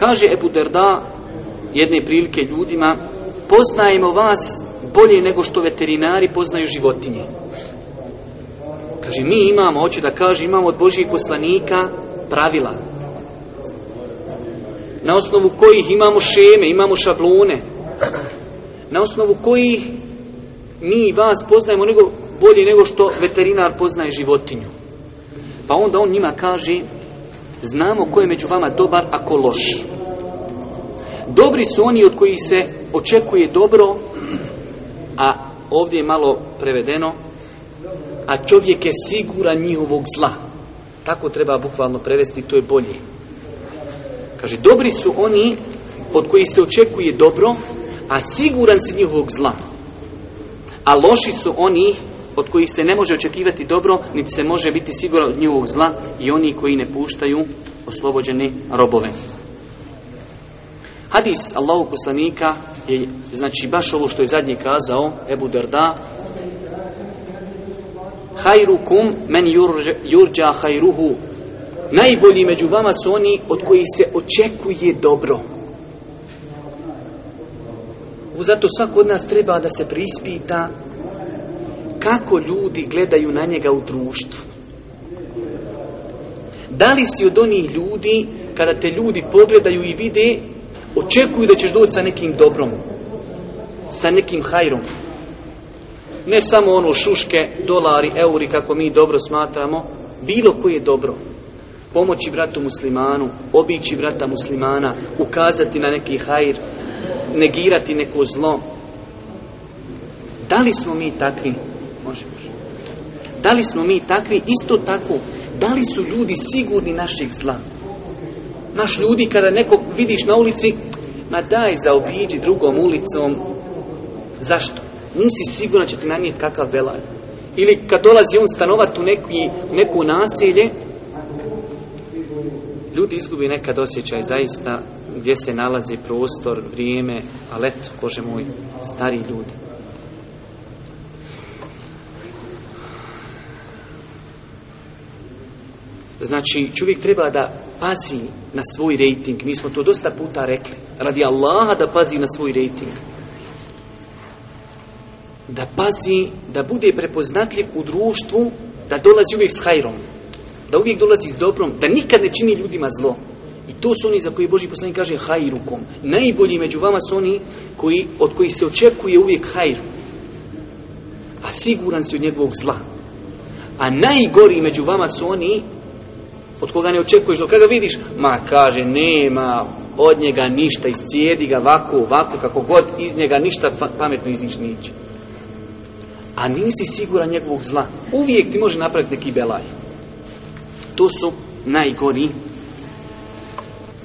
Kaže Ebu Derda jedne prilike ljudima poznajemo vas bolje nego što veterinari poznaju životinje. Kaže, mi imamo, oči da kaže, imamo od Božijih poslanika pravila. Na osnovu kojih imamo šeme, imamo šablone. Na osnovu kojih mi vas poznajemo nego, bolje nego što veterinar poznaje životinju. Pa onda on njima kaže, Znamo ko je među vama dobar, a ko loš. Dobri su oni od kojih se očekuje dobro, a ovdje je malo prevedeno, a čovjek je siguran njihovog zla. Tako treba bukvalno prevesti, to je bolje. Kaže, dobri su oni od kojih se očekuje dobro, a siguran si njihovog zla. A loši su oni od kojih se ne može očekivati dobro, niti se može biti siguran od njihovog zla i oni koji ne puštaju oslobođene robove. Hadis Allahu poslanika je znači baš ovo što je zadnji kazao Ebu Darda Hajrukum men jurđa hajruhu Najbolji među vama su oni od kojih se očekuje dobro. Zato svako od nas treba da se prispita kako ljudi gledaju na njega u društvu. Da li si od onih ljudi, kada te ljudi pogledaju i vide, očekuju da ćeš doći sa nekim dobrom, sa nekim hajrom. Ne samo ono šuške, dolari, euri, kako mi dobro smatramo, bilo koje je dobro. Pomoći bratu muslimanu, obići brata muslimana, ukazati na neki hajr, negirati neko zlo. Da li smo mi takvi? Može, Da li smo mi takvi? Isto tako. Da li su ljudi sigurni naših zla? Naš ljudi, kada nekog vidiš na ulici, ma daj zaobiđi drugom ulicom. Zašto? Nisi sigurno će ti nanijeti kakav belaj. Ili kad dolazi on stanovat u neki, neku nasilje, ljudi izgubi nekad osjećaj zaista gdje se nalazi prostor, vrijeme, a eto, Bože moj, stari ljudi. Znači, čovjek treba da pazi na svoj rejting. Mi smo to dosta puta rekli. Radi Allaha da pazi na svoj rejting. Da pazi, da bude prepoznatljiv u društvu, da dolazi uvijek s hajrom. Da uvijek dolazi s dobrom, da nikad ne čini ljudima zlo. I to su oni za koji Boži poslanik kaže hajrukom. Najbolji među vama su oni koji, od kojih se očekuje uvijek hajr. A siguran si od njegovog zla. A najgori među vama su oni od koga ne očekuješ, od kada vidiš, ma kaže, nema od njega ništa, iscijedi ga ovako, ovako, kako god, iz njega ništa pametno izniš niče. A nisi siguran njegovog zla. Uvijek ti može napraviti neki belaj. To su najgori